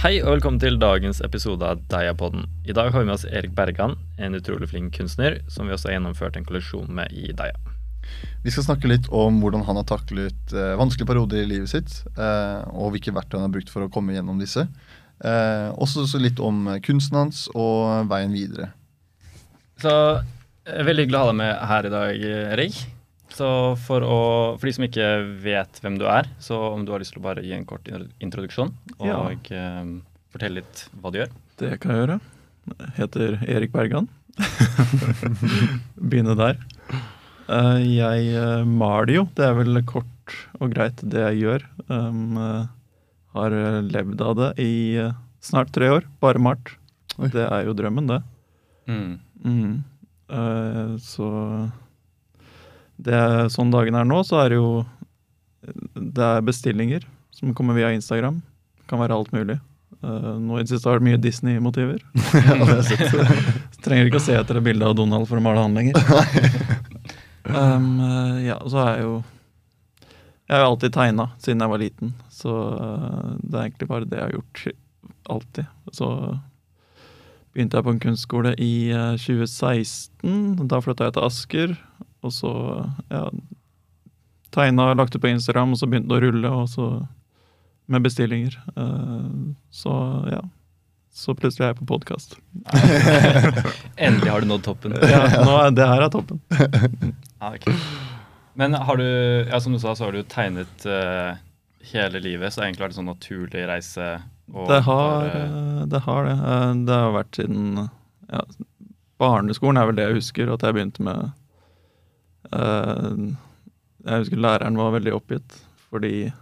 Hei og velkommen til dagens episode av Deia-podden. I dag har vi med oss Erik Bergan, en utrolig flink kunstner, som vi også har gjennomført en kollisjon med i Deia. Vi skal snakke litt om hvordan han har taklet eh, vanskelige perioder i livet sitt, eh, og hvilke verktøy han har brukt for å komme gjennom disse. Eh, også så litt om kunsten hans og veien videre. Så eh, Veldig hyggelig å ha deg med her i dag, Erik. Så for, å, for de som ikke vet hvem du er, så om du har lyst til å bare gi en kort introduksjon og Ja. eh, fortelle litt hva du gjør. Det kan jeg gjøre. Jeg heter Erik Bergan. Begynne der. Eh, jeg eh, maler jo. Det er vel kort og greit det jeg gjør. Um, eh, har levd av det i snart tre år. Bare malt. Det er jo drømmen, det. Mm. Mm. Eh, så er sånn dagen er nå, så er det jo Det er bestillinger som kommer via Instagram. Kan være alt mulig. Uh, nå i det siste har det mye Disney-motiver. Det. Trenger ikke å se etter et bilde av Donald for å male han lenger. um, eh, ja, så er jeg jo Jeg har alltid tegna siden jeg var liten, så uh, det er egentlig bare det jeg har gjort alltid. Så begynte jeg på en kunstskole i uh, 2016. Da flytta jeg til Asker, og så ja, tegna, lagt ut på Instagram, og så begynte det å rulle, og så med bestillinger. Eh, så ja. Så plutselig er jeg på podkast. Endelig har du nådd toppen. Ja, nå er, det her er toppen. Ja, okay. Men har du, ja, som du sa, så har du tegnet uh, hele livet, så egentlig har en sånn naturlig reise? og Det har, bare- eh, det har det. Det har vært siden ja, Barneskolen er vel det jeg husker, at jeg begynte med Jeg husker læreren var veldig oppgitt, fordi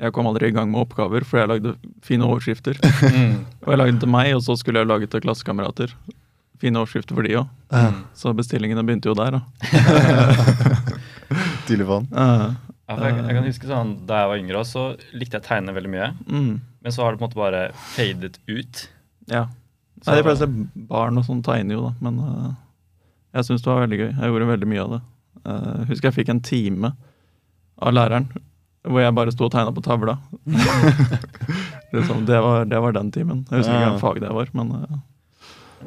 jeg kom aldri i gang med oppgaver, for jeg lagde fine overskrifter. mm. Og jeg lagde til meg, og så skulle jeg lage til klassekamerater. Fine overskrifter for de òg. Mm. Så bestillingene begynte jo der, da. Tidlig vann. Eh, Ja, for jeg, jeg kan huske sånn, Da jeg var yngre, så likte jeg å tegne veldig mye. mm, Men så har det på en måte bare fadet ut. ja. Så- Nei, De fleste barn og sånn tegner jo, da, men uh, jeg syns det var veldig gøy. Jeg gjorde veldig mye av det. Eh, husker jeg fikk en time av læreren hvor jeg bare sto og tegna på tavla. liksom, det, var, det var den timen. Jeg husker ikke Ja. hvilket fag det var, men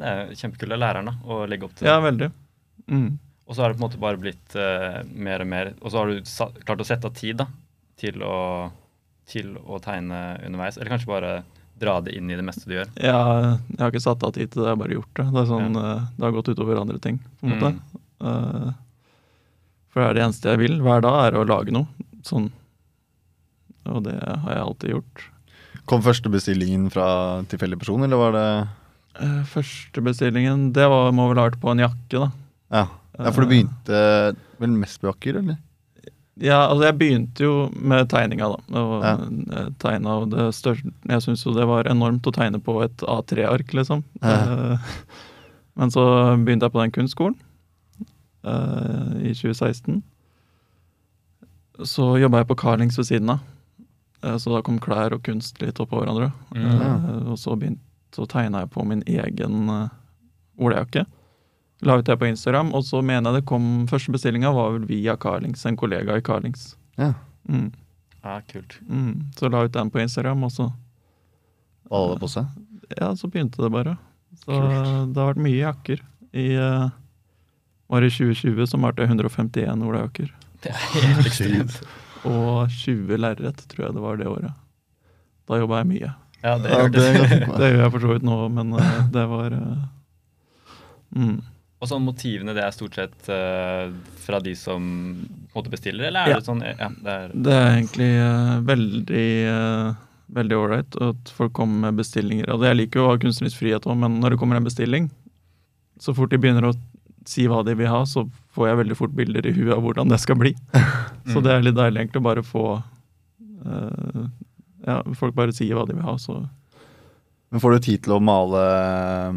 Uh, Det er kjempekult av læreren da, å legge opp til. ja, veldig. Mm. Og så har det på en måte bare blitt uh, mer og mer Og så har du sa klart å sette av tid da, til å, til å tegne underveis. Eller kanskje bare dra det inn i det meste du gjør. Ja, jeg har ikke satt av tid til det, jeg har bare gjort det. Det, er sånn, eh, det har gått utover andre ting, på en måte. Mm. Eh, for det er det eneste jeg vil hver dag, er å lage noe. Sånn. Og det har jeg alltid gjort. Kom første bestillingen fra tilfeldig person, eller var det Eh, Første bestillingen, det var, må vel ha vært på en jakke, da. Ja, ja for du begynte vel mest på jakker, eller? Ja, altså jeg begynte jo med tegninga, da. Og Ja. jeg tegna og det største Jeg syns jo det var enormt å tegne på et A3-ark, liksom. Ja. Eh, Men så begynte jeg på den kunstskolen eh, i 2016. Så jobba jeg på Carlings ved siden av. Eh, Så da kom klær og kunst litt oppå hverandre. Mm. Eh, Og så, begynte, så tegna jeg på min egen uh, olejakke. La ut det på Instagram, og så mener jeg det kom Første bestillinga var vel via Carlings, en kollega i Carlings. Ja. Mm. Ja, kult. Mm. Så la ut den på Instagram, og så Alle på seg? Ja, så begynte det bare. Så Kult. det har vært mye jakker. I eh, var i 2020 så malte jeg 151 olajakker. Det er helt. Og 20 lerret, tror jeg det var det året. Da jobba jeg mye. Ja, det Ja, det. Det gjør jeg for så vidt nå, men uh, det var uh, mm. Og sånn motivene, det er stort sett uh, fra de som måte bestiller, eller er Ja. det sånn Ja, det er Det er egentlig uh, veldig uh, veldig ålreit at folk kommer med bestillinger. Altså, jeg liker jo å ha kunstnerisk frihet òg, men når det kommer en bestilling, så fort de begynner å si hva de vil ha, så får jeg veldig fort bilder i huet av hvordan det skal bli. Så det er litt deilig egentlig å bare få uh, Ja, folk bare sier hva de vil ha, så Men får du tid til å male eh,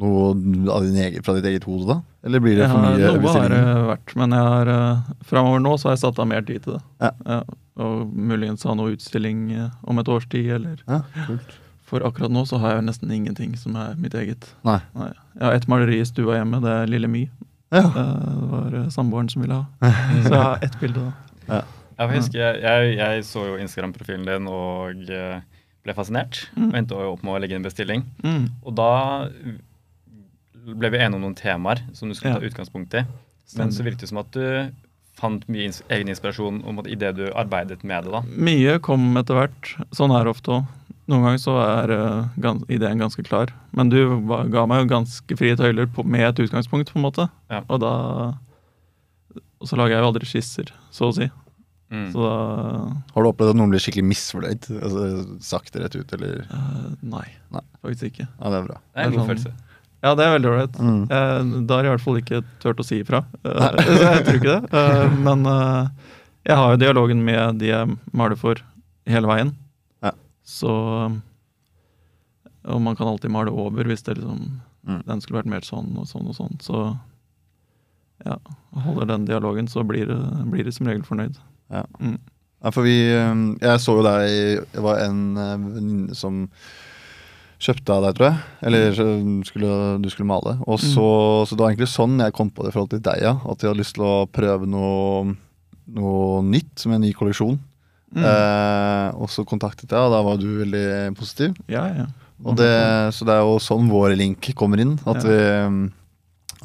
noe av din egen, fra ditt eget hode, da? Eller blir det for mye ja, Noe har det vært, men jeg har uh, framover nå så har jeg satt av mer tid til det. Ja. og muligens ha noe utstilling eh, om et års tid, eller Ja, kult. For akkurat nå så har jeg nesten ingenting som er mitt eget. Nei. Jeg har ett maleri i stua hjemme, det er Lille My. Ja. Eh, Det var eh, samboeren som ville ha. Så jeg har ett bilde, da. Ja, jeg husker, jeg, jeg så jo Instagram-profilen din og eh, ble fascinert. Mm. Og endte opp med å legge inn en bestilling. Mm. Og da ble vi enige om noen temaer som du skulle Ja. ta utgangspunkt i. Men så virket det som at du fant mye egen inspirasjon om at i det du arbeidet med det. da. Mye kom etter hvert. Sånn er det ofte òg. Noen ganger så er uh, gans ideen ganske klar. Men du ga meg jo ganske frie tøyler på, med et utgangspunkt, på en måte. Ja. Og da Og så lager jeg jo aldri skisser, så å si. Mm. Så da Har du opplevd at noen blir skikkelig misfornøyd? Altså, sagt det rett ut, eller Uh, nei, Nei. faktisk ikke. Ja, det er bra. Det er en god sånn- følelse. Ja, det er veldig ålreit. Mm. Eh, Da har jeg i hvert fall ikke turt å si ifra. Eh, jeg tror ikke det. Eh, Men jeg har jo dialogen med de jeg maler for hele veien. Så Og man kan alltid male over hvis det liksom Mm. den skulle vært mer sånn og sånn og sånn. Så ja, holder den dialogen, så blir det, blir det som regel fornøyd. Ja. Mm. Ja, for vi um, Jeg så jo deg Det var en uh, venninne som kjøpte av deg, tror jeg. Eller skulle, du skulle male. Og så, så det var egentlig sånn jeg kom på det i forhold til deg, ja. At jeg hadde lyst til å prøve noe, noe nytt som en ny kolleksjon. Mm. Eh, og så kontaktet jeg, og da var du veldig positiv. ja, ja. Og det, så det er jo sånn vår link kommer inn. At Ja. vi,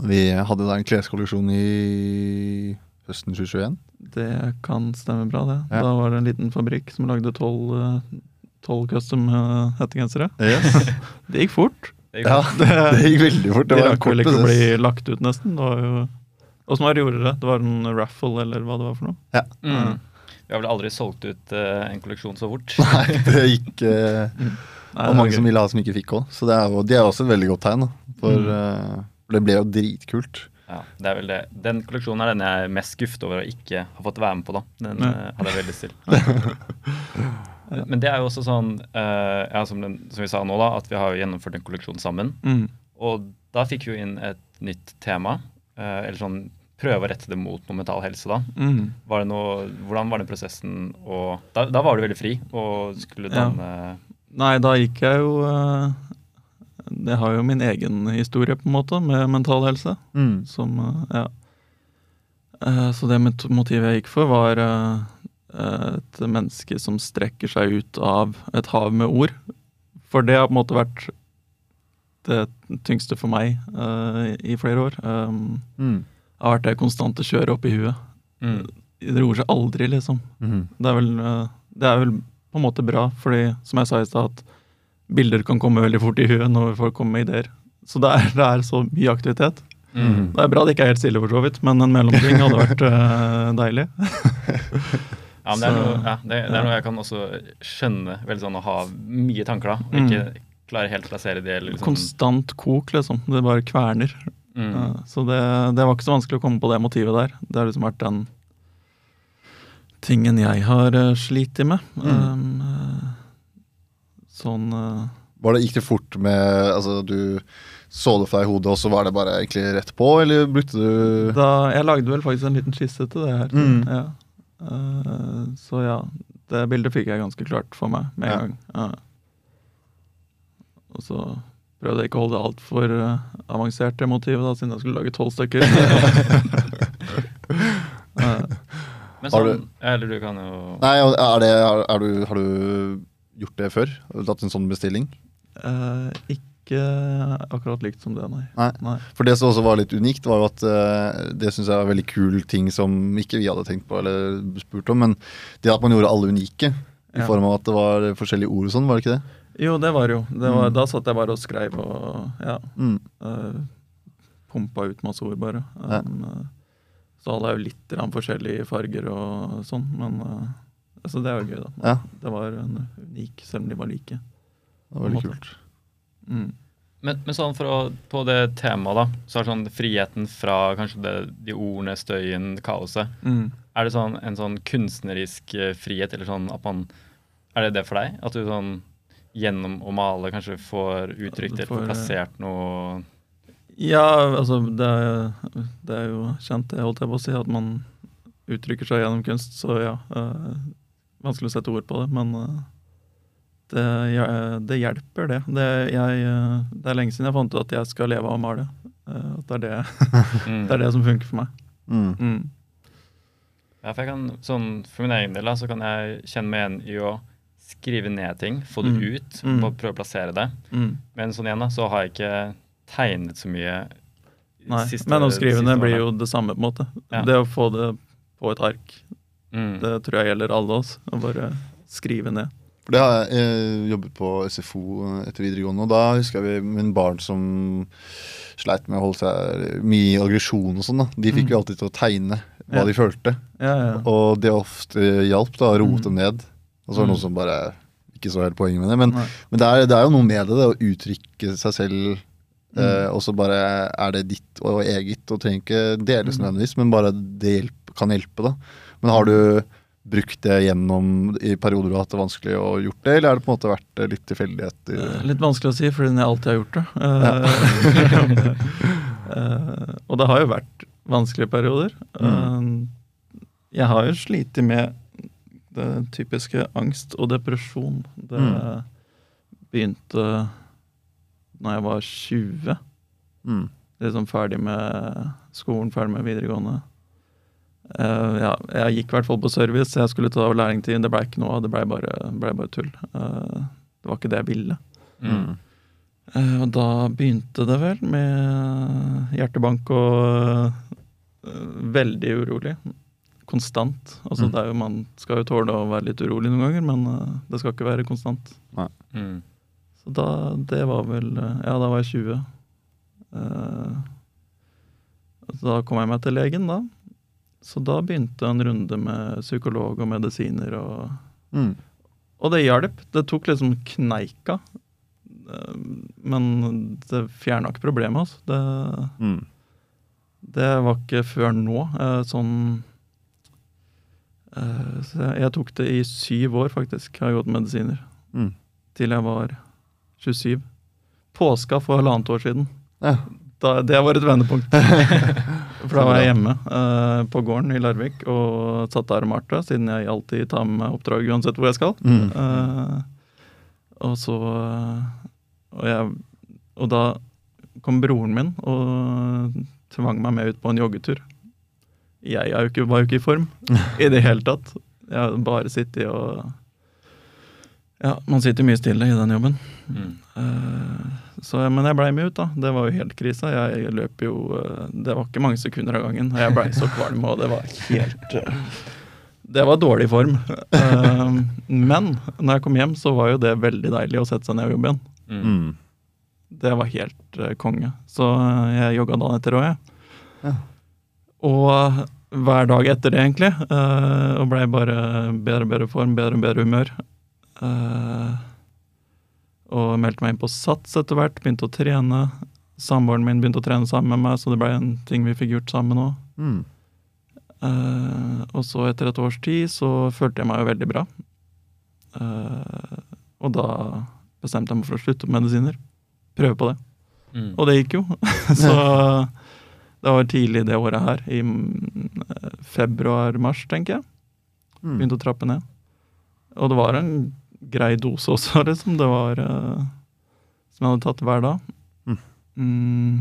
vi hadde da en kleskolleksjon i høsten 2021. Det kan stemme bra, det. Ja. Da var det en liten fabrikk som lagde tolv eh, tolv custom eh, hettegensere. Yes. Det gikk fort. Det gikk ja, det, det gikk veldig fort. Det De rakk vel ikke å bli lagt ut, nesten. Det var jo Åssen var det gjorde det? Det var en raffle, eller hva det var for noe? Mm. Vi har vel aldri solgt ut uh, en kolleksjon så fort. Nei, det gikk eh, Nei, Og det mange gøy. som ville ha, som ikke fikk òg. Så det er, jo, det er også et veldig godt tegn. Da. For Mm. eh, det ble jo dritkult. Ja, det er vel det. Den kolleksjonen er den jeg er mest skuffet over å ikke ha fått være med på. da. Den Ja. eh, hadde jeg veldig stilt. Men det er jo også sånn, uh, ja, som, den, som vi sa nå, da, at vi har jo gjennomført en kolleksjon sammen. Mm. Og da fikk vi jo inn et nytt tema. uh, eller sånn prøve å rette det mot noe mental helse, da. Mm. Var det noe, hvordan var den prosessen? Og da, da var du veldig fri og skulle Ja. Nei, da gikk jeg jo Det Jeg har jo min egen historie, på en måte, med mental helse. Mm. Som eh, Ja. Eh, Så det motivet jeg gikk for, var eh, et menneske som strekker seg ut av et hav med ord. For det har på en måte vært det tyngste for meg eh, i flere år. Um, Mm. Har vært det konstante kjøret opp i huet. mm. Det roer seg aldri, liksom. Mm. Det er, vel, eh, det er vel på en måte bra, fordi som jeg sa i stad, at bilder kan komme veldig fort i huet når folk kommer med ideer. Så det er, det er så mye aktivitet. Mm. Det er bra det ikke er helt stille, for så vidt, men en mellomting hadde vært uh, deilig. Ja, men det er, noe, ja, det, det er noe jeg kan også skjønne. veldig sånn Å ha mye tanker, da. Og ikke klare helt å plassere det. Liksom, Konstant kok, liksom. Det bare kverner. Mm. Eh, så det, det var ikke så vanskelig å komme på det motivet der. Det har liksom vært den tingen jeg har uh, slitt med. Um, eh, sånn eh, Var det, gikk det fort med Altså, du så det for deg i hodet, og så var det bare egentlig rett på, eller brukte du Da, jeg lagde vel faktisk en liten skisse til det her. Mm. Ja. Uh, så ja, det bildet fikk jeg ganske klart for meg med en Ja. gang. Uh. Og så prøvde ikke å holde det altfor uh, avansert, det motivet, da, siden jeg skulle lage tolv stykker. Eh, Men Har du, eller du kan jo Nei, er det, er, er du, har du gjort det før? Har du Tatt en sånn bestilling? eh, ikke akkurat likt som det, nei. Nei. nei. For det som også var litt unikt, var jo at eh, det syns jeg var veldig kul ting som ikke vi hadde tenkt på eller spurt om, men det at man gjorde alle unike. I Ja. form av at det var forskjellige ord og sånn, var det ikke det? Jo, det var jo. Det var, Mm. Da satt jeg bare og skrev og ja, Mm. uh, pumpa ut masse ord, bare. Ja. Um, eh, så hadde jeg jo litt forskjellige farger og sånn, men uh, altså det er jo gøy, da. Ja, Det var en unik, selv om de var like. det var veldig kult. Mm. Men, men sånn for å, på det temaet, da, så er sånn friheten fra kanskje det, de ordene, støyen, kaoset Mm. Er det sånn en sånn kunstnerisk eh, frihet, eller sånn at man Er det det for deg? At du sånn gjennom å male kanskje får uttrykt eller får eh, plassert noe Ja, altså det er, det er jo kjent, det holdt jeg på å si, at man uttrykker seg gjennom kunst, så ja. Øh, vanskelig å sette ord på det, men øh, det, ja, det hjelper, det. Det, jeg, det er lenge siden jeg fant ut at jeg skal leve av å male. At det er det, mm. det er det som funker for meg. Mm. Mm. Ja, for jeg kan, sånn, for min egen del da, så kan jeg kjenne meg igjen i å skrive ned ting, få det Mm. ut, Mm. og prøve å plassere det. Mm. Men sånn igjen da, så har jeg ikke tegnet så mye Nei. siste- Men å skrive ned blir jo det samme, på en måte. Ja. Det å få det på et ark, mm. det tror jeg gjelder alle oss. Å bare skrive ned. For det har jeg jeg jobbet på SFO etter videregående, og da husker jeg vi med barn som sleit med å holde seg mye aggresjon og sånn. da. De fikk Mm. jo alltid til å tegne hva Ja. de følte, Ja, ja. og det ofte hjalp da, å roe Mm. dem ned. Og så var det Mm. noen som bare ikke så helt poenget med det. Men, men det, er, det er jo noe med det, det å uttrykke seg selv. Eh, Mm. og så bare er det ditt og eget, og trenger ikke deles Mm. nødvendigvis, men bare det hjelp, kan hjelpe. da. Men har du brukt det gjennom i perioder du har hatt det vanskelig å gjort det, eller har det på en måte vært eh, litt tilfeldigheter? Eh, Litt vanskelig å si, fordi jeg alltid har gjort det. Ja. eh, og det har jo vært vanskelige perioder. Mm. Eh, jeg har jo slitt med det typiske angst og depresjon. Det Mm. begynte når jeg var 20. Mm. Liksom ferdig med skolen, ferdig med videregående. Uh, ja, jeg gikk i hvert fall på service. Jeg skulle ta lærlingtid. Det ble ikke noe av. Det ble bare, ble bare tull. Uh, det var ikke det jeg ville. Mm. Uh, og da begynte det vel med hjertebank og veldig urolig. Konstant. Altså Mm. det er jo, Man skal jo tåle å være litt urolig noen ganger, men uh, det skal ikke være konstant. Mm. Så da, det var vel eh, Ja, da var jeg 20. Uh, da kom jeg meg til legen, da. Så da begynte en runde med psykolog og medisiner og Mm. Og det hjalp. Det tok liksom kneika. Eh, Men det fjerna ikke problemet. Altså. Det, Mm. det var ikke før nå. eh, Sånn eh, så jeg, jeg tok det i syv år, faktisk. Har gått medisiner. Mm. Til jeg var 27. Påska for halvannet år siden. Ja. Da, det var et vendepunkt. For da var jeg hjemme uh, på gården i Larvik og satt der med Martha, siden jeg alltid tar med meg oppdrag uansett hvor jeg skal. Mm. Uh, og så eh, og, jeg, og da kom broren min og tvang meg med ut på en joggetur. Jeg er jo ikke, var jo ikke i form i det hele tatt. Jeg har bare sittet og Ja, man sitter mye stille i den jobben. Mm. Eh, så, men jeg blei med ut, da. Det var jo helt krise. Jeg løp jo eh, Det var ikke mange sekunder av gangen. Og jeg blei så kvalm, og det var helt eh, Det var dårlig form. Men når jeg kom hjem, så var jo det veldig deilig å sette seg ned og jobbe igjen. Mm. Mm. Det var helt konge. Så jeg jogga dagen etter òg, jeg. Ja. Og eh, hver dag etter det, egentlig. Uh, og blei bare bedre og bedre form, bedre og bedre humør. Uh, og meldte meg inn på SATS etter hvert, begynte å trene. Samboeren min begynte å trene sammen med meg, så det blei en ting vi fikk gjort sammen òg. Mm. Uh, og så etter et års tid så følte jeg meg jo veldig bra. Eh, og da bestemte jeg meg for å slutte med medisiner. Prøve på det. Mm. Og det gikk jo. så det var tidlig det året her, i mm, februar-mars, tenker jeg. Mm. Begynte å trappe ned. Og det var en grei dose også, liksom. Det var uh, Som jeg hadde tatt hver dag. Mm. Mm.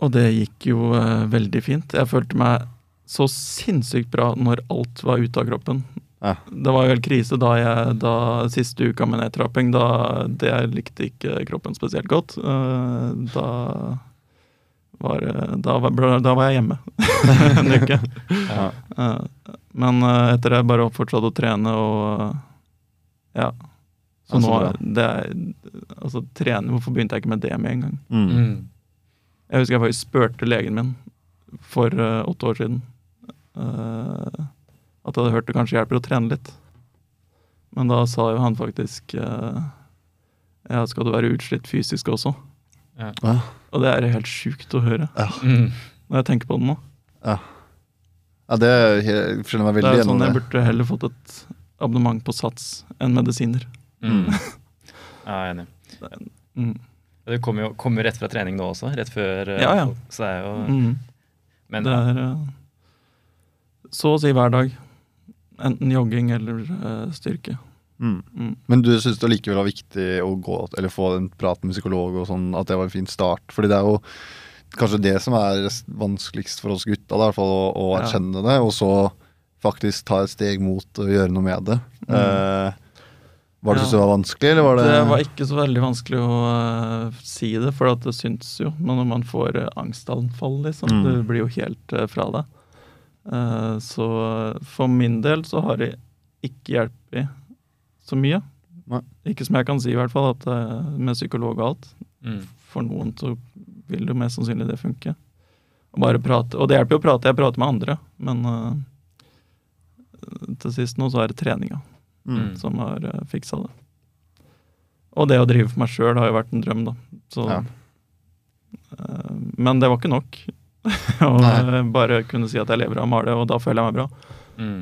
Og det gikk jo uh, veldig fint. Jeg følte meg så sinnssykt bra når alt var ute av kroppen. Ja. Det var jo helt krise da jeg da siste uka med nedtrapping. Da det jeg likte ikke kroppen spesielt godt. Uh, da var, da, var, da var jeg hjemme en uke. Ja. Eh, men eh, etter det bare fortsatt å trene og eh, ja. Så altså, nå det er, Altså, trene Hvorfor begynte jeg ikke med det med en gang? Mm. Mm. Jeg husker jeg faktisk spurte legen min for uh, åtte år siden uh, at jeg hadde hørt det kanskje hjelper å trene litt. Men da sa jo han faktisk uh, Ja, skal du være utslitt fysisk også? Ja. Og det er helt sjukt å høre Mm. når jeg tenker på det nå. Ja, det er he- jeg skjønner meg Det veldig er sånn Jeg burde heller fått et abonnement på Sats enn medisiner. Mm. Ja, jeg er enig. Mm. Du kommer jo kommer rett fra trening nå også, rett før. eh, Ja, ja. Så det er jo Mm. Men Det er eh, så å si hver dag. Enten jogging eller eh, styrke. Mm. Mm. Men du syns det likevel var viktig å gå, eller få en prat med psykolog, og sånn, at det var en fin start? Fordi det er jo kanskje det som er vanskeligst for oss gutta, da, i hvert fall, å, å Ja. erkjenne det. Og så faktisk ta et steg mot å gjøre noe med det. Mm. Eh, var det Ja. så var vanskelig, eller var det, Det var ikke så veldig vanskelig å uh, si det, for at det syns jo Men når man får uh, angstanfall, liksom. Mm. Du blir jo helt uh, fra deg. Eh, så for min del så har det ikke hjulpet så mye. Nei. Ikke som jeg kan si, i hvert fall, at eh, med psykolog og alt. Mm. For noen så vil jo mest sannsynlig det funke. Og, bare prate. Og det hjelper jo å prate. Jeg prater med andre, men uh, til sist nå så er det treninga mm. som har uh, fiksa det. Og det å drive for meg sjøl har jo vært en drøm, da. Så, Ja. uh, men det var ikke nok. Å Nei. bare kunne si at jeg lever av å male, og da føler jeg meg bra. Mm.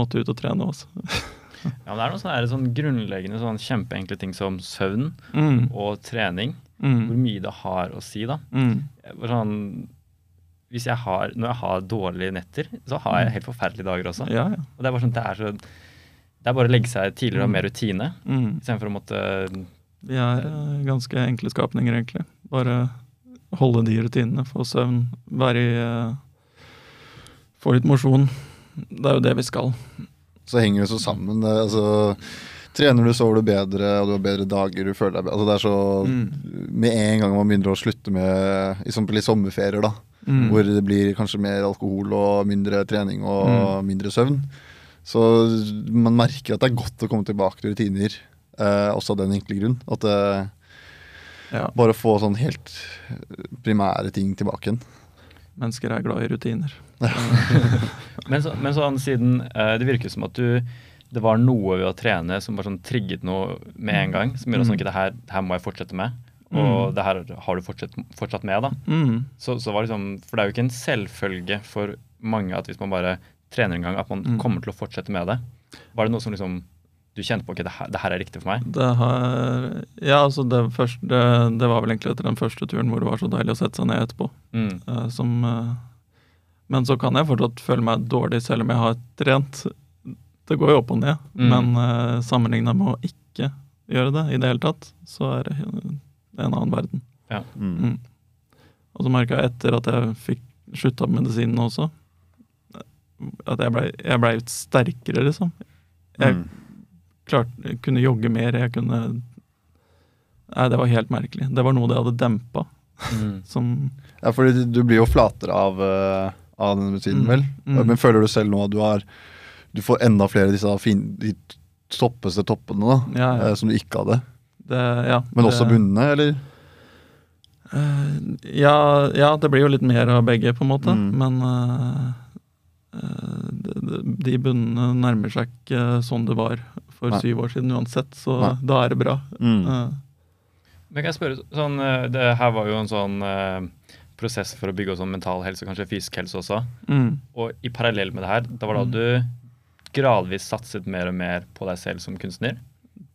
Måtte ut og trene også. Ja, men det er noen sånne, sånn grunnleggende sånn kjempeenkle ting som søvn Mm. og trening. Hvor Mm. mye det har å si, da. Mm. Sånn, hvis jeg har, når jeg har dårlige netter, så har jeg helt forferdelige dager også. Ja, ja. Og det er bare sånn, det er så det er bare å legge seg tidligere og ha mer rutine, Mm. istedenfor å måtte Vi er eh, ganske enkle skapninger, egentlig. Bare holde de rutinene, få søvn, være i eh, Få litt mosjon. Det er jo det vi skal. Så henger det så sammen. Det, altså, trener du, sover du bedre, og du har bedre dager, du føler deg bedre. Altså, det er så Mm. Med en gang man begynner å slutte med i i sommerferier, da, Mm. hvor det blir kanskje mer alkohol og mindre trening og Mm. mindre søvn, så man merker at det er godt å komme tilbake til rutiner, eh, også av den enkle grunn. At det, Ja. bare få sånn helt primære ting tilbake igjen. Mennesker er glad i rutiner. Men, så, men sånn siden eh, Det virker som at du det var noe ved å trene som bare sånn trigget noe med en gang. Som gjorde at sånn, at ikke det her, det her må jeg fortsette med. Og Mm. det her har du fortsatt, fortsatt med. da. Mm. Så, så var liksom, For det er jo ikke en selvfølge for mange at hvis man bare trener en gang, at man Mm. kommer til å fortsette med det. Var det noe som liksom du kjente på ok, det her, det her er riktig for meg? Det her, Ja, altså, det, første, det, det var vel egentlig etter den første turen hvor det var så deilig å sette seg ned etterpå. Mm. Uh, som uh, Men så kan jeg fortsatt føle meg dårlig selv om jeg har trent. Det går jo opp og ned, Mm. men uh, sammenligna med å ikke gjøre det i det hele tatt, så er det en annen verden. Mm. Mm. Og så merka jeg etter at jeg fikk slutta med medisinene også, at jeg blei ble sterkere, liksom. Jeg Mm. Klarte, jeg kunne jogge mer, jeg kunne Nei, det var helt merkelig. Det var noe det hadde dempa. Mm. Som Ja, for du blir jo flatere av, eh, av denne tiden, Mm. vel? Mm. Men føler du selv nå at du har Du får enda flere av disse fin, de toppeste toppene, da, Ja, ja. eh, som du ikke hadde? det, ja, Men også det- bunnene, eller? Uh, ja, ja, det blir jo litt mer av begge, på en måte. Mm. Men uh, de bunnene nærmer seg ikke sånn det var for Nei. syv år siden uansett, så Nei. da er det bra. Mm. Uh. Men kan jeg spørre, sånn, eh, Det her var jo en sånn uh, prosess for å bygge opp sånn mental helse, kanskje fysisk helse også. mm, Og i parallell med det her, da var da Mm. du gradvis satset mer og mer på deg selv som kunstner?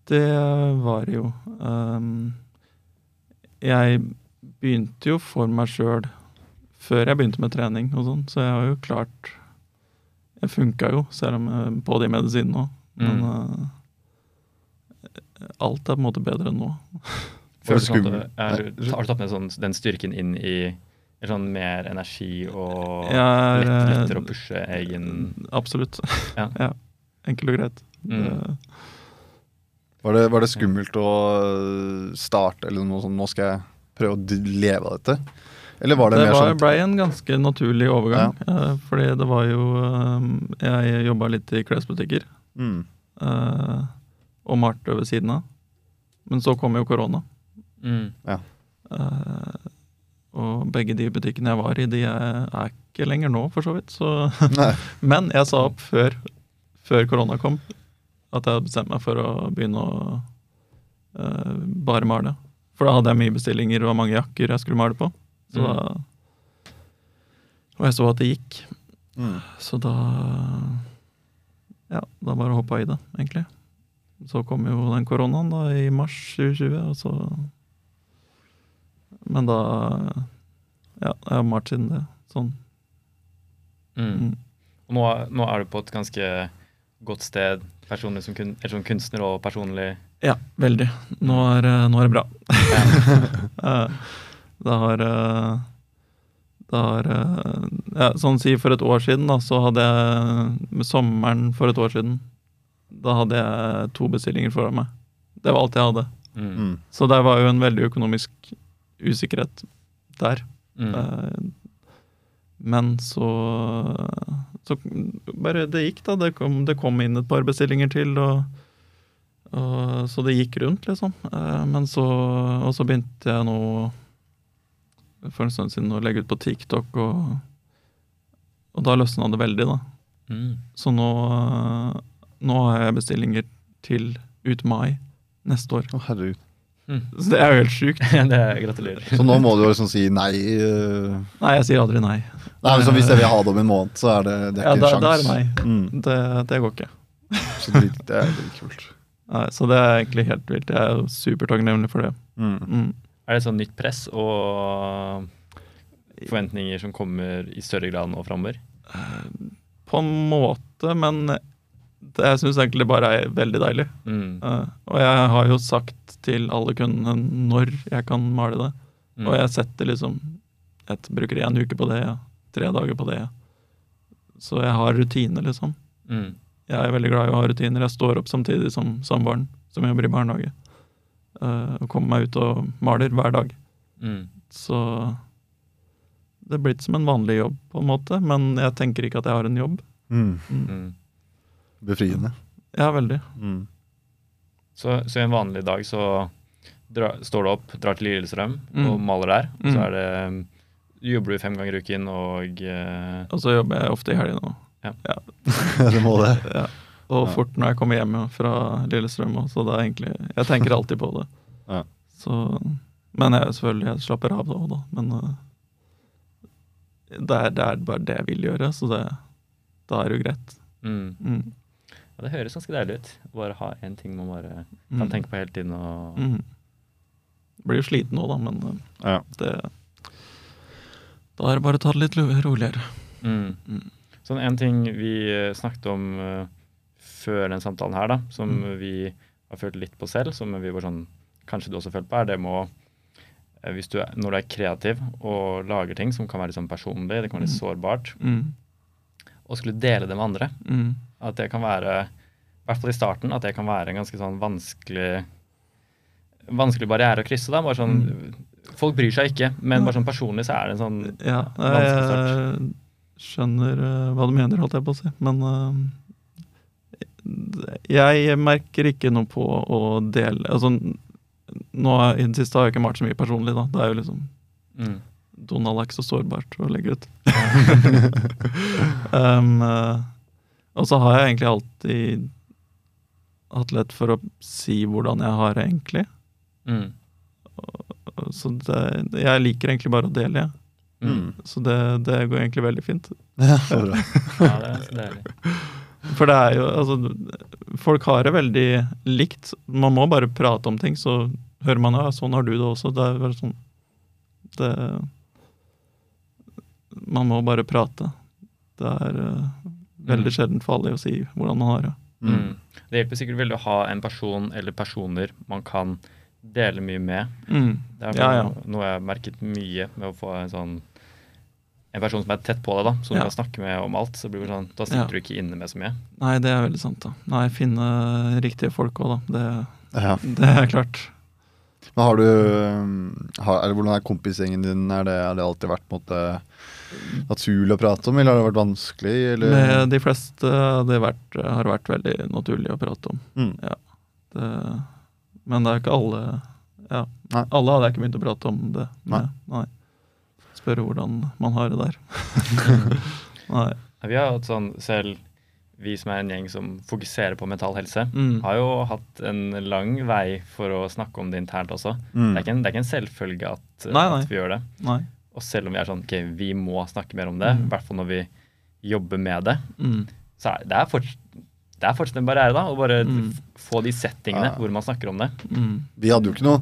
det var jo um, Jeg begynte jo for meg sjøl før jeg begynte med trening og sånn, så jeg har jo klart Jeg funka jo, selv om jeg, på de medisinene òg. Men eh, alt er på en måte bedre enn nå. Føler du sånn at du- er, har du tatt med sånn, den styrken inn i sånn mer energi og ja, lett, eh, lettere å pushe egen Absolutt. Ja. Enkelt og greit. Mm. Det- Var det, var det skummelt å starte eller noe sånt? Nå skal jeg prøve å leve av dette? Eller var det, Det mer sånn ble en ganske naturlig overgang. Ja. fordi det var jo eh, Jeg jobba litt i klesbutikker. Mm. Uh, og Marte ved siden av. Men så kom jo korona. mm. eh, og begge de butikkene jeg var i, de er, er ikke lenger nå, for så vidt. Så, men jeg sa opp før, før korona kom, at jeg hadde bestemt meg for å begynne å uh, bare male. For da hadde jeg mye bestillinger og mange jakker jeg skulle male på. Så Mm. da, og jeg så at det gikk. Mm. Så da Ja, da bare hoppa i det, egentlig. Så kom jo den koronaen da i mars 2020, og så Men da Ja, jeg har malt siden det. Sånn. Mm. Mm. Og nå, nå er du på et ganske godt sted personlig som, kun, eller som kunstner og personlig. Ja, veldig. Nå er, eh, nå er det bra. Ja. Eh, det har eh, har eh, ja, Sånn si for et år siden, da, så hadde jeg Med sommeren for et år siden, da hadde jeg to bestillinger foran meg. Det var alt jeg hadde. Mm. Mm. Så det var jo en veldig økonomisk usikkerhet der. Mm. Eh, Men så Så bare det gikk, da. Det kom, det kom inn et par bestillinger til, og, og Så det gikk rundt, liksom. Eh, Men så Og så begynte jeg nå for en stund siden å legge ut på TikTok, og, og da løsna det veldig, da. Mm. Så nå, eh, nå har jeg bestillinger til ut mai neste år. Å, herregud. Så det er jo helt sjukt. det er Gratulerer. Så nå må du jo liksom si nei. Uh... Nei, jeg sier aldri nei. Nei, men så Hvis jeg vil ha det om en måned, så er det, det er Ja, ikke da, en da er det nei. Mm. Det, det går ikke. Så det, det er litt kult. Nei, så det er egentlig helt vilt. Jeg er supertakknemlig for det. Mm. Er det sånn nytt press og forventninger som kommer i større grad nå framover? På en måte, men det, jeg syns egentlig bare er veldig deilig. Mm. Uh, og jeg har jo sagt til alle kundene når jeg kan male det. Mm. Og jeg setter liksom Jeg bruker en uke på det, ja. tre dager på det. Ja. Så jeg har rutine, liksom. Mm. Jeg er veldig glad i å ha rutiner. Jeg står opp samtidig som samboeren, som jobber i barnehage. Eh, og kommer meg ut og maler hver dag. Mm. Så det er blitt som en vanlig jobb, på en måte. Men jeg tenker ikke at jeg har en jobb. Mm. Mm. Mm. Befriende. Ja, veldig. Mm. Så, så en vanlig dag så dra, står du opp, drar til Lillestrøm Mm. og maler der. Så er det jobber du fem ganger i uken og uh... Og så jobber jeg ofte i helgene òg. det må det. Ja. Og Ja. fort når jeg kommer hjem fra Lillestrøm så det er egentlig Jeg tenker alltid på det. Ja. Så Men jeg, selvfølgelig, jeg slapper av da òg, da. Men uh, det, er, det er bare det jeg vil gjøre, så det, da er det jo greit. mm. Mm. Ja, det høres ganske deilig ut. Bare ha én ting man bare Mm. kan tenke på hele tiden. Og, Mm. Blir jo sliten nå, da, men uh, Ja. det Da er det bare å ta det litt roligere. Mm. Mm. Sånn En ting vi eh, snakket om eh, før den samtalen her, da, som Mm. vi har følt litt på selv, som vi var sånn Kanskje du også har følt på, er det med å eh, hvis du Når du er kreativ og lager ting som kan være litt sånn personlig, det kan være litt sårbart, Mm. og skulle dele det med andre, Mm. at det kan være I hvert fall i starten, at det kan være en ganske sånn vanskelig vanskelig barriere å krysse. da, bare sånn, Folk bryr seg ikke, men bare sånn personlig så er det en sånn Ja, Vanskelig jeg skjønner eh, hva du mener, holdt jeg på å si. Men eh, jeg merker ikke noe på å dele Altså, nå i det siste har jeg ikke malt så mye personlig, da. Det er jo liksom mm, Donald er ikke så sårbart å legge ut. um, eh, og så har jeg egentlig alltid hatt lett for å si hvordan jeg har det egentlig. mm, Så det, jeg liker egentlig bare å dele, jeg. mm. Så det, det går egentlig veldig fint. Ja, så bra. Ja, det er så deilig. For det er jo Altså, folk har det veldig likt. Man må bare prate om ting, så hører man ja, sånn har du det også. Det er bare sånn Det Man må bare prate. Det er uh, veldig Mm. sjeldent farlig å si hvordan man har det. Mm. Mm. Det hjelper sikkert veldig å ha en person eller personer man kan dele mye med. Mm. Det er Ja, ja. noe jeg har merket mye med å få en sånn en person som er tett på deg, da, som Ja. du kan snakke med om alt. så blir det sånn, Da sitter Ja. du ikke inne med så mye. Nei, det er veldig sant, da. Nei, finne riktige folk òg, da. Det, Ja. det er klart. Men har du um, har, eller Hvordan er kompisgjengen din? Er det, har det alltid vært måte naturlig å prate om, eller har det vært vanskelig? Eller? Med de fleste har vært, har vært veldig naturlig å prate om. Mm. Det, men det er ikke alle Ja, Nei. alle hadde jeg ikke begynt å prate om det med. Nei. Spørre hvordan man har det der. Nei. Vi har hatt sånn selv, vi som er en gjeng som fokuserer på mental helse, Mm. har jo hatt en lang vei for å snakke om det internt også. Mm. Det, er ikke en, det er ikke en selvfølge at, Nei, nei. at vi gjør det. Nei. Og selv om vi er sånn ok, vi må snakke mer om det, Mm. hvert fall når vi jobber med det, Mm. så er det er fortsatt, det er fortsatt en barriere da, å bare Mm. f- få de settingene Ja. hvor man snakker om det. Mm. Vi hadde jo ikke noe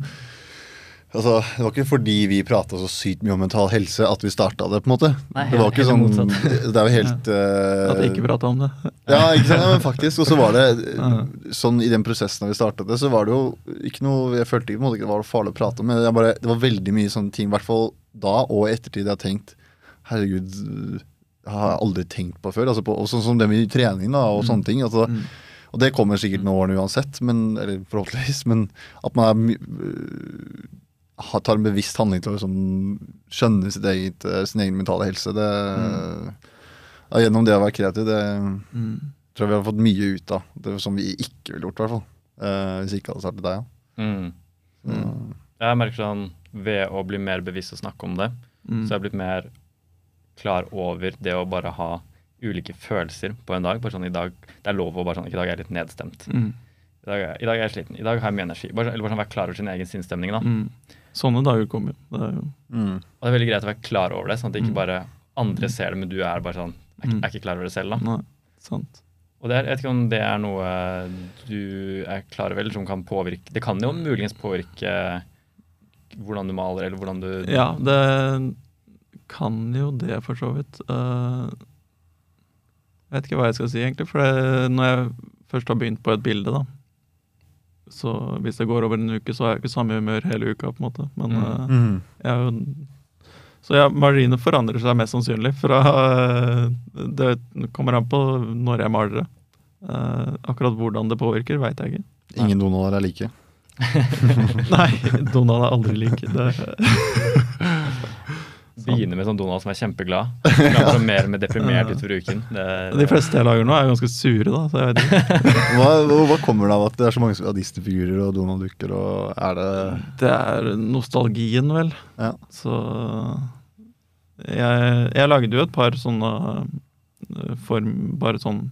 Altså, Det var ikke fordi vi prata så sykt mye om mental helse at vi starta det. på en måte. Nei, det var ikke sånn, motsatt. det er jo helt At vi ikke prata om det. Ja, ikke sant? Men faktisk. Og så var det sånn i den prosessen da vi startet det, så var det jo ikke noe Jeg følte ikke på en måte ikke det var farlig å prate om, men bare, det var veldig mye sånne ting, i hvert fall da og i ettertid, jeg har tenkt Herregud, det har jeg aldri tenkt på før. Altså på, og sånn som det med trening da, og sånne ting. Altså, Mm. Og det kommer sikkert med årene uansett, men, eller forhåpentligvis. Men at man er, tar en bevisst handling til å liksom, skjønne sitt eget, øh, sin egen mentale helse. Det, ja, gjennom det å være kreativ, det Mm. tror jeg vi har fått mye ut av. Det Som vi ikke ville gjort, i hvert fall. Uh, hvis ikke hadde startet deg. Ja. Mm. Så, Jeg merker sånn, Ved å bli mer bevisst og snakke om det, Mm. så har jeg blitt mer klar over det å bare ha ulike følelser på en dag. Bare sånn i dag, Det er lov å bare sånn I dag er jeg litt nedstemt. Mm. I dag, er- I dag er jeg sliten. I dag har jeg mye energi. Bare, eller bare sånn være klar over sin egen sinnsstemning. da. Mm. Sånne dager kommer jo. Det er jo mm. Og det er veldig greit å være klar over det, sånn at ikke Mm. bare andre ser det, men du er bare sånn er, Mm. er ikke klar over det selv. da. Nei, sant. Og det er, jeg vet ikke om det er noe du er klar over, eller som kan påvirke Det kan jo muligens påvirke hvordan du maler, eller hvordan du Ja, det kan jo det, for så vidt. Eh, jeg vet ikke hva jeg skal si, egentlig. For det, når jeg først har begynt på et bilde, da Så hvis det går over en uke, så har jeg ikke samme humør hele uka, på en måte. Men Mm. eh, Mm. jeg er jo Så ja, maleriene forandrer seg mest sannsynlig. Fra Det kommer an på når jeg maler det. Eh, akkurat hvordan det påvirker, veit jeg ikke. Ingen Donald er like. Nei, Donald er aldri like. Det, begynner med sånn Donald som er kjempeglad. Han mer og mer deprimert utover uken. Det, de fleste jeg lager nå, er ganske sure, da. Så jeg vet ikke. Hva, hva kommer det av at det er så mange av Disney-figurer og Donald-dukker? og Er det Det er nostalgien, vel. Ja. Så jeg, jeg lagde jo et par sånne for, bare sånn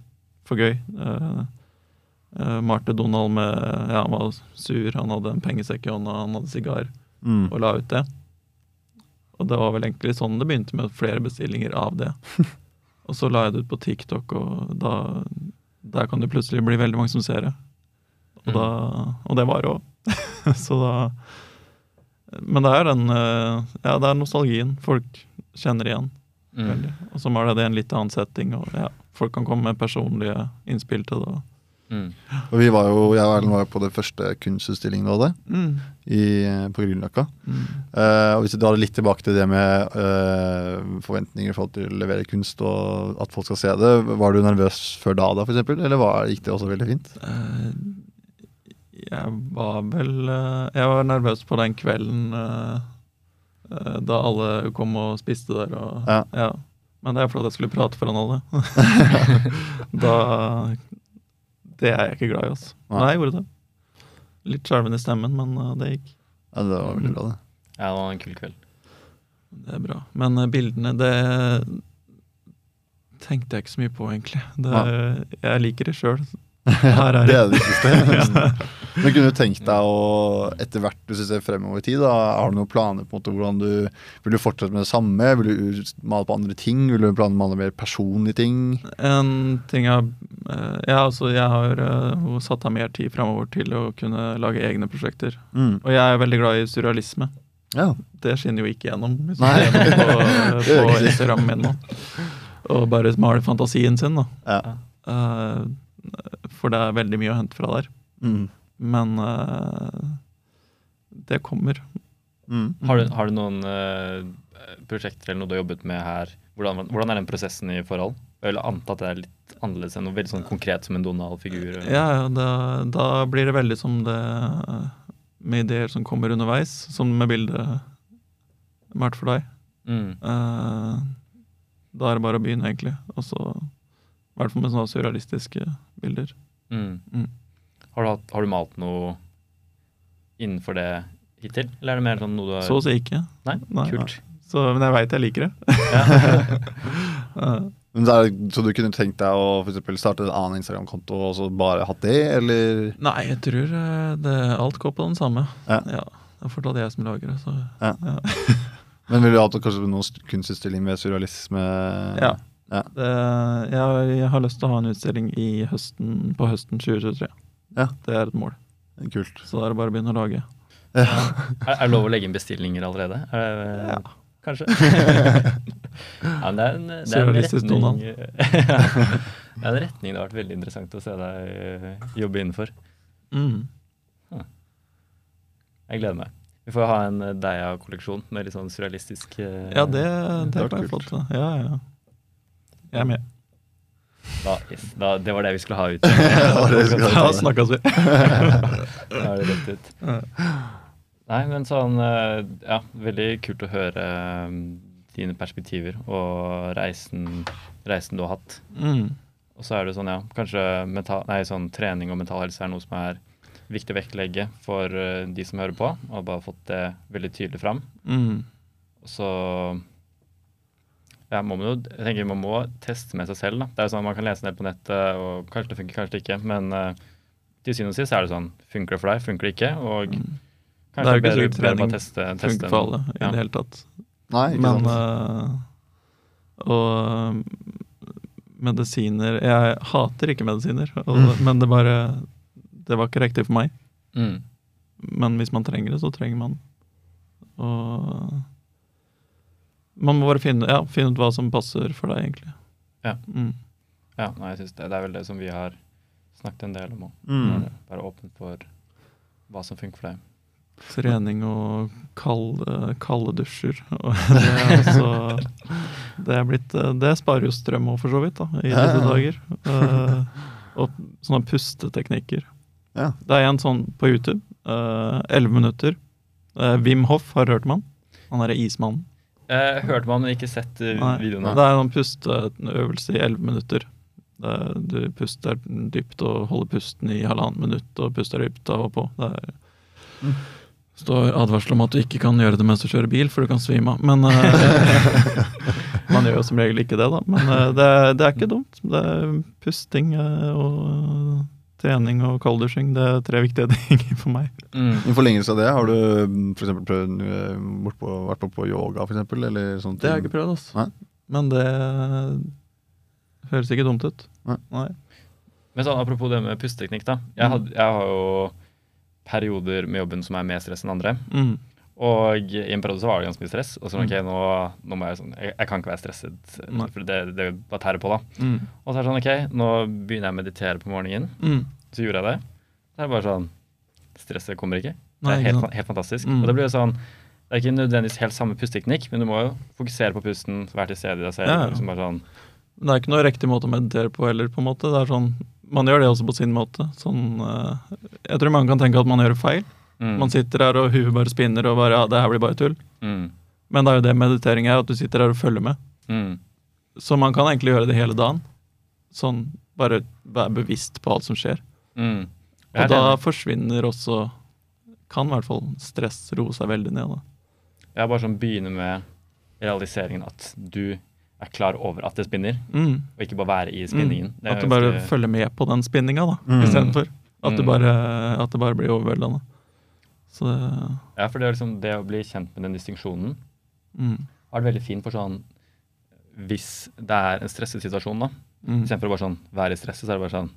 for gøy. Uh, Marte Donald med Ja, han var sur, han hadde en pengesekk i hånda, han hadde sigar, mm. og la ut det. Og det var vel egentlig sånn det begynte, med flere bestillinger av det. og så la jeg det ut på TikTok, og da der kan det plutselig bli veldig mange som ser det. Og, Mm. da, og det var òg. så da Men det er den eh, Ja, det er nostalgien. Folk kjenner igjen. mm. Og så er det en litt annen setting, og ja, folk kan komme med personlige innspill til det. Mm. Og vi var jo, Jeg og Erlend var jo på det første kunstutstillingen du hadde, i, på Grünerløkka. Mm. Uh, og hvis du drar litt tilbake til det med uh, forventninger for at til å levere kunst og at folk skal se det, var du nervøs før da, da for eksempel, eller var, gikk det også veldig fint? Uh, jeg var vel eh, Jeg var nervøs på den kvelden eh, eh, da alle kom og spiste der. Og, Ja. Men det er fordi jeg skulle prate foran alle. da Det er jeg ikke glad i, altså. Nei. Nei, jeg gjorde det. Litt skjelven i stemmen, men uh, det gikk. Ja, Det var veldig bra, det. Ja, det var en kul kveld. Det er bra. Men uh, bildene, det tenkte jeg ikke så mye på, egentlig. Det, jeg liker det sjøl. Her er Det det. er det viktigste. Men kunne du tenkt deg å, etter hvert du ser fremover i tid, da, har du noen planer på en måte hvordan du Vil du fortsette med det samme? Vil du male på andre ting? Vil du plane male mer personlige ting? En ting jeg eh, Ja, altså, jeg har eh, satt av mer tid fremover til å kunne lage egne prosjekter. Mm. Og jeg er veldig glad i surrealisme. Ja. Det skinner jo ikke gjennom hvis Nei. ser på, på Instagram min nå. Og bare male fantasien sin, da. ja. Eh, for det er veldig mye å hente fra der. Mm. Men uh, det kommer. Mm. Har du, har du noen uh, prosjekter eller noe du har jobbet med her? Hvordan, hvordan er den prosessen i forhold? Jeg vil anta at det er litt annerledes enn noe veldig sånn konkret som en Donald-figur. Ja, ja, da, da blir det veldig som det med ideer som kommer underveis, som med bildet malt for deg. Mm. Uh, da er det bare å begynne, egentlig. Og så I hvert fall med sånne surrealistiske bilder. Mm. Mm. Har, du hatt, har du malt noe innenfor det hittil, eller er det mer sånn noe du har Så å si ikke. Nei? Nei. Kult. Så, men jeg veit jeg liker det. Eh, Men så, så du kunne tenkt deg å for starte en annen Instagram-konto og så bare hatt det, eller? nei, jeg tror eh, det, alt går på den samme. Ja. Det er fortsatt jeg som lager det, så Ja. ja. Men ville du hatt kanskje noen st- kunstutstilling med surrealisme? Ja. Ja. Det, jeg, har- jeg har lyst til å ha en utstilling i høsten, på høsten 2023. Ja. Det er et mål. Kult. Så da er det bare å begynne å lage. Ja. Er, er det lov å legge inn bestillinger allerede? Er det, Ja. Kanskje? ja, men det er en, det er en retning Det er en retning det har vært veldig interessant å se deg eh, jobbe innenfor. Mm. Jeg gleder meg. Vi får ha en eh, Deia-kolleksjon med litt sånn surrealistisk eh, Ja, det, det det kan jeg få kult. Ja, ja. Jeg er med. da, yes, da, Det var det vi skulle ha ut. Da snakkes vi. Da er det rett ut. Nei, men sånn eh, Ja, veldig kult å høre eh, dine perspektiver og reisen, reisen du har hatt. Mm. Og så er det sånn, ja, kanskje mental, nei, sånn trening og mental helse er noe som er viktig å vektlegge for eh, de som hører på, og bare fått det veldig tydelig fram. Mm. Og så ja, må man jo, jeg tenker man må teste med seg selv. da. Det er jo sånn Man kan lese ned på nettet, og kanskje det funker, kanskje det ikke. Men uh, til syvende og sist er det sånn Funker det for deg, funker det ikke? Og Mm. Det er jo ikke bedre, sikkert trening teste, teste Funker for alle i det hele tatt. Nei, ikke Men sant. Uh, Og øh, medisiner Jeg hater ikke medisiner, og, Mm. men det bare Det var ikke riktig for meg. Mm. Men hvis man trenger det, så trenger man Og Man må bare finne, ja, finne ut hva som passer for deg, egentlig. Ja. Mm. Ja, nei, jeg synes det, det er vel det som vi har snakket en del om òg. Mm. Være åpen for hva som funker for deg. Trening og kalde, kalde dusjer. Det, altså, det, er blitt, øh, det sparer jo strøm òg, for så vidt, da, i Ja, disse ja. dager. Uh, og sånne pusteteknikker. Ja. Det er en sånn på YouTube. eh, Elleve minutter. Uh, Wim Hoff, har du hørt om han? Han derre ismannen. Eh, hørte man, men ikke sett eh, Nei, videoene. Det er en pusteøvelse i elleve minutter. Det- Du puster dypt og holder pusten i halvannet minutt og puster dypt av og på. Det er, Mm. står advarsel om at du ikke kan gjøre det mens du kjører bil, for du kan svime av. Men eh, Man gjør jo som regel ikke det, da. Men eh, det, det er ikke dumt. Det er pusting eh, og trening og kalddusjing. Det er tre viktige ting for meg. Mm. I forlengelse av det, har du for prøvd, eh, på, vært på, på yoga, eksempel? Det har jeg ikke prøvd, altså. Nei. Men det høres ikke dumt ut. Nei. Nei. Men sånn, apropos det med pusteteknikk, da. Jeg, Mm. had, jeg har jo perioder med jobben som er mer stress enn andre. Mm. Og i en periode så var det ganske mye stress. Og så Mm. ok, nå, nå må jeg sånn Jeg, jeg kan ikke være stresset, for det, det bare tærer på, da. Mm. Og så er det sånn, ok, nå begynner jeg å meditere på morgenen. Mm. Så gjorde jeg det. Så er det bare sånn Stresset kommer ikke. Det er helt, helt fantastisk. Mm. Og det blir jo sånn Det er ikke nødvendigvis helt samme pusteteknikk, men du må jo fokusere på pusten, være til stede i deg selv. Ja, ja. Liksom bare sånn det er ikke noe riktig måte å meditere på heller, på en måte. Det er sånn, man gjør det også på sin måte. Sånn, eh, jeg tror mange kan tenke at man gjør feil. Mm, Man sitter her og huet bare spinner og bare ja, det her blir bare tull. mm, Men det er jo det meditering er, at du sitter her og følger med. mm, Så man kan egentlig gjøre det hele dagen. Sånn bare være bevisst på alt som skjer. mm. Og da enig. forsvinner også Kan i hvert fall stress roe seg veldig ned. da. Jeg bare sånn begynner med realiseringen at du er klar over at det spinner, Mm. og ikke bare være i spinningen. Det er At du bare følger med på den spinninga, da, Mm. istedenfor. At, det Mm. bare- at det bare blir overveldende. Så det Ja, for det er liksom det å bli kjent med den distinksjonen mm. er det veldig fint for sånn Hvis det er en stresset situasjon, da, Mm. istedenfor å bare sånn være i stresset, så er det bare sånn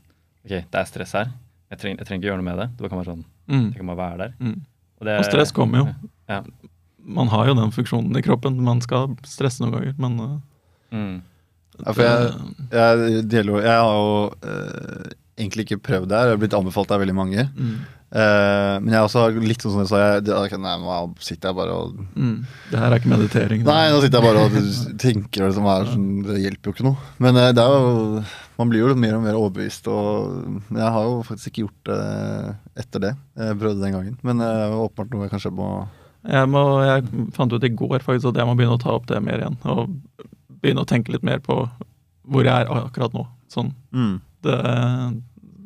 OK, det er stress her. Jeg trenger, jeg trenger ikke gjøre noe med det. Det kan være sånn, Mm. jeg kan bare være der. Mm. Og, det, Og stress kommer jo. Ja. Man har jo den funksjonen i kroppen. Man skal stresse noen ganger, men uh, Mm. Ja, for jeg- Jeg, deler, jeg har jo eh, egentlig ikke prøvd det her. Jeg har blitt anbefalt av veldig mange. mm. Eh, men jeg er også litt sånn som jeg sa, jeg, nei, nå sitter jeg bare og Mm. Det her er ikke meditering. Nei, nå sitter jeg bare og tenker liksom er sånn, Det hjelper jo ikke noe. Men uh, det er jo Man blir jo mer og mer overbevist, og men jeg har jo faktisk ikke gjort det etter det. Jeg prøvde den gangen. Men eh, det er åpenbart noe jeg kanskje må Jeg, må, jeg fant ut i går faktisk at jeg må begynne å ta opp det mer igjen. Og begynne å tenke litt mer på hvor jeg er akkurat nå. Sånn. mm. Det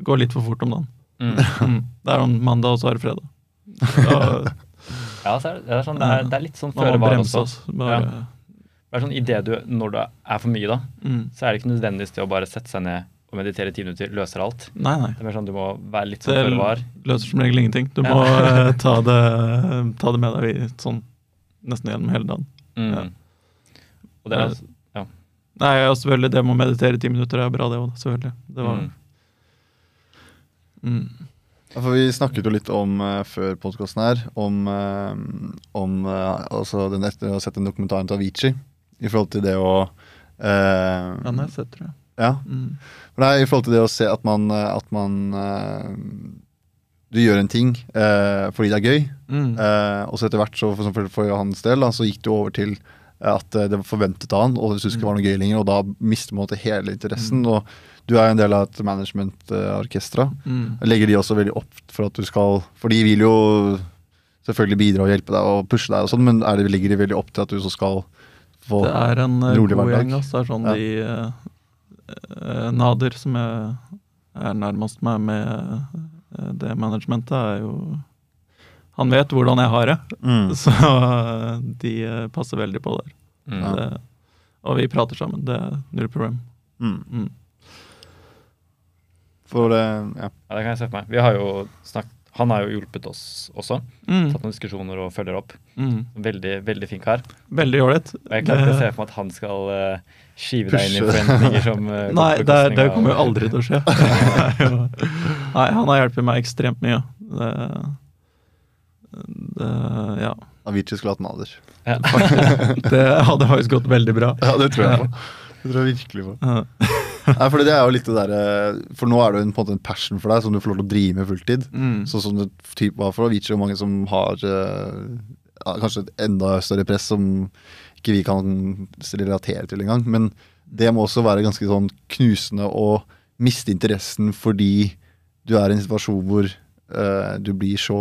går litt for fort om dagen. Mm. Mm. Det er om mandag, og så er det fredag. Da, Ja, så er det, det, er sånn, det, er, det er litt sånn føre var også. oss. ja. Det er sånn, i det du, Når det er for mye, da, mm. så er det ikke nødvendigvis det å bare sette seg ned og meditere i ti minutter løser alt. Nei, nei. Det er mer sånn Du må være litt sånn Det føre var. løser som regel ingenting. Du må ja. ta, det, ta det med deg sånn nesten gjennom hele dagen. Mm. Ja. Og det er, ja. Nei, ja, selvfølgelig, det med å meditere i ti minutter er bra, det òg. Selvfølgelig. Det var mm. Mm. For Vi snakket jo litt om uh, før podkasten her, om, uh, om uh, altså den etter å ha sett en dokumentaren til Avicii. I forhold til det å Den har jeg sett, tror jeg. ja, Mm. For det er i forhold til det å se at man, at man du gjør en ting fordi det er gøy, Mm. og så etter hvert, så for, for, for hans del, da, så gikk det over til at det var forventet av han, og det syntes ikke det var noe gøy lenger, og da mister man hele interessen. Og du er en del av et management-orkestra. Mm. Legger de også veldig opp for at du skal For de vil jo selvfølgelig bidra og hjelpe deg og pushe deg, og sånn, men er det, legger de veldig opp til at du så skal få Det er en eh, rolig god hverdag. gjeng. ass. Det er sånn Ja. de eh, eh, Nader, som jeg er nærmest meg med eh, det managementet, er jo Han vet hvordan jeg har det, mm. så de passer veldig på der. Mm. Det, og vi prater sammen. Det er null problem. Mm. For det Ja. Ja, det kan jeg se for meg. Vi har jo snakket, han har jo hjulpet oss også. Mm. Tatt noen diskusjoner og følger opp. Mm. Veldig veldig fin kar. Veldig ålreit. Jeg kan ikke se for meg at han skal skive skyve deg inn i forventninger som uh, Nei, det, er- det kommer jo aldri til å skje. Nei, han har hjulpet meg ekstremt mye. Det, det, ja. Avicii skulle hatt Nader. Ja. Det hadde faktisk gått veldig bra. Ja, det tror jeg på. Det tror jeg virkelig på. Ja. Nei, for det er jo litt det der, For nå er det jo en, på en måte en passion for deg som du får lov til å drive med fulltid. Mm. Sånn som det typ var for Avicii og mange som har eh, ja, kanskje et enda større press som ikke vi kan relatere til engang. Men det må også være ganske sånn knusende å miste interessen fordi du er i en situasjon hvor eh, du blir så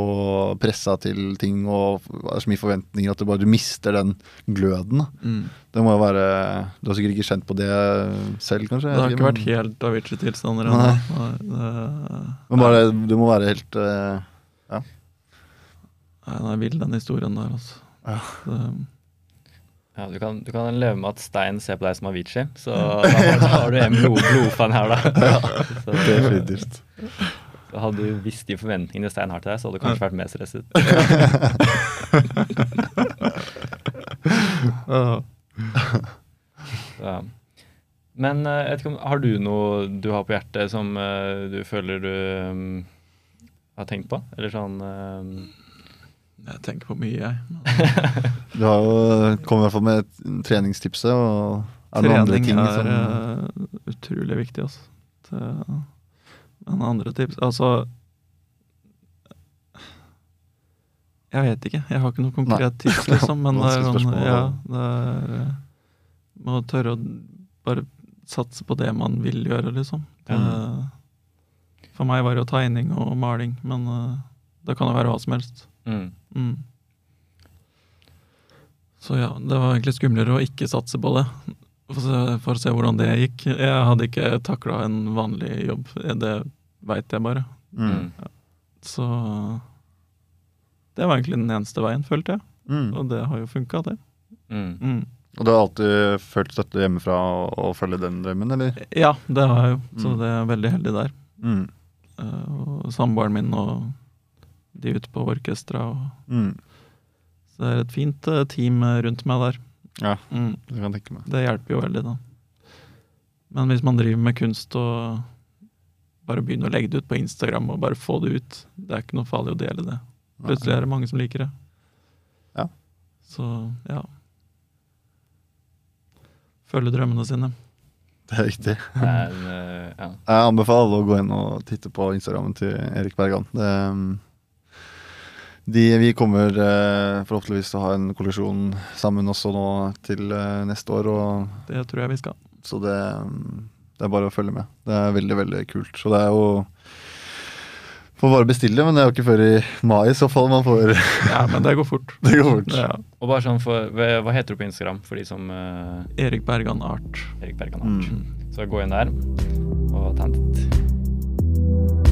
pressa til ting og har så mye forventninger at du bare du mister den gløden. Mm. Det må jo være Du har sikkert ikke kjent på det selv, kanskje? Det har ikke men, vært helt Avicii-tilstander ennå. Men bare, Du må være helt eh, Nei, den er vill, den historien der, altså. Ja. Det, Ja, du, kan, du kan leve med at Stein ser på deg som Avicii, så da har, da har du en blod, blodfan her, da. Så, Definitivt. Så hadde du visst de forventningene Stein har til deg, så hadde du kanskje vært mer stresset. Ja. Ja. Men eh, jeg vet ikke om, har du noe du har på hjertet som uh, du føler du um, har tenkt på? Eller sånn um... Jeg tenker på mye, jeg. Du har jo kommet i hvert fall med et- treningstipset, og er det noen andre Trening er som utrolig viktig, altså. Det, men andre tips Altså Jeg vet ikke. Jeg har ikke noe konkret tips, liksom. Men det er sånn. Ja, det er Må tørre å bare satse på det man vil gjøre, liksom. Det, for meg var det jo tegning og maling, men eh, det kan jo være hva som helst. mm. Mm. Så ja, det var egentlig skumlere å ikke satse på det. For å se, hvordan det gikk. Jeg hadde ikke takla en vanlig jobb. Det veit jeg bare. mm. Så det var egentlig den eneste veien, følte jeg. Mm. Og det har jo funka, det. Mm. Mm. Og du har alltid følt støtte hjemmefra og følge den drømmen, eller? Ja, det har jeg jo. Så Mm. det er veldig heldig der. Mm. Eh, Og samboeren min og de ute på orkestra. Og Mm. så det er et fint eh, team rundt meg der. Ja, Mm. det kan jeg tenke meg. Det hjelper jo veldig, da. Men hvis man driver med kunst og bare begynner å legge det ut på Instagram og bare få det ut, det er ikke noe farlig å dele det. Plutselig er det mange som liker det. Ja. Så ja. Følge drømmene sine. Det er riktig. Er eh, ja. Jeg anbefaler alle å gå inn og titte på Instagrammen til Erik Bergan. Det, um, de, vi kommer eh, forhåpentligvis til å ha en kollisjon sammen også nå til eh, neste år. Og, Det tror jeg vi skal. så det, det er bare å følge med. Det er veldig, veldig kult. Så det er jo Får bare bestille, men det er jo ikke før i mai i så fall man får Ja, men det går fort. Det går fort. Ja. Og bare sånn for, hva hva heter du på Instagram for de som eh, Erik Bergan Art. Erik Bergan Art? Mm. Så gå inn der og ta en titt.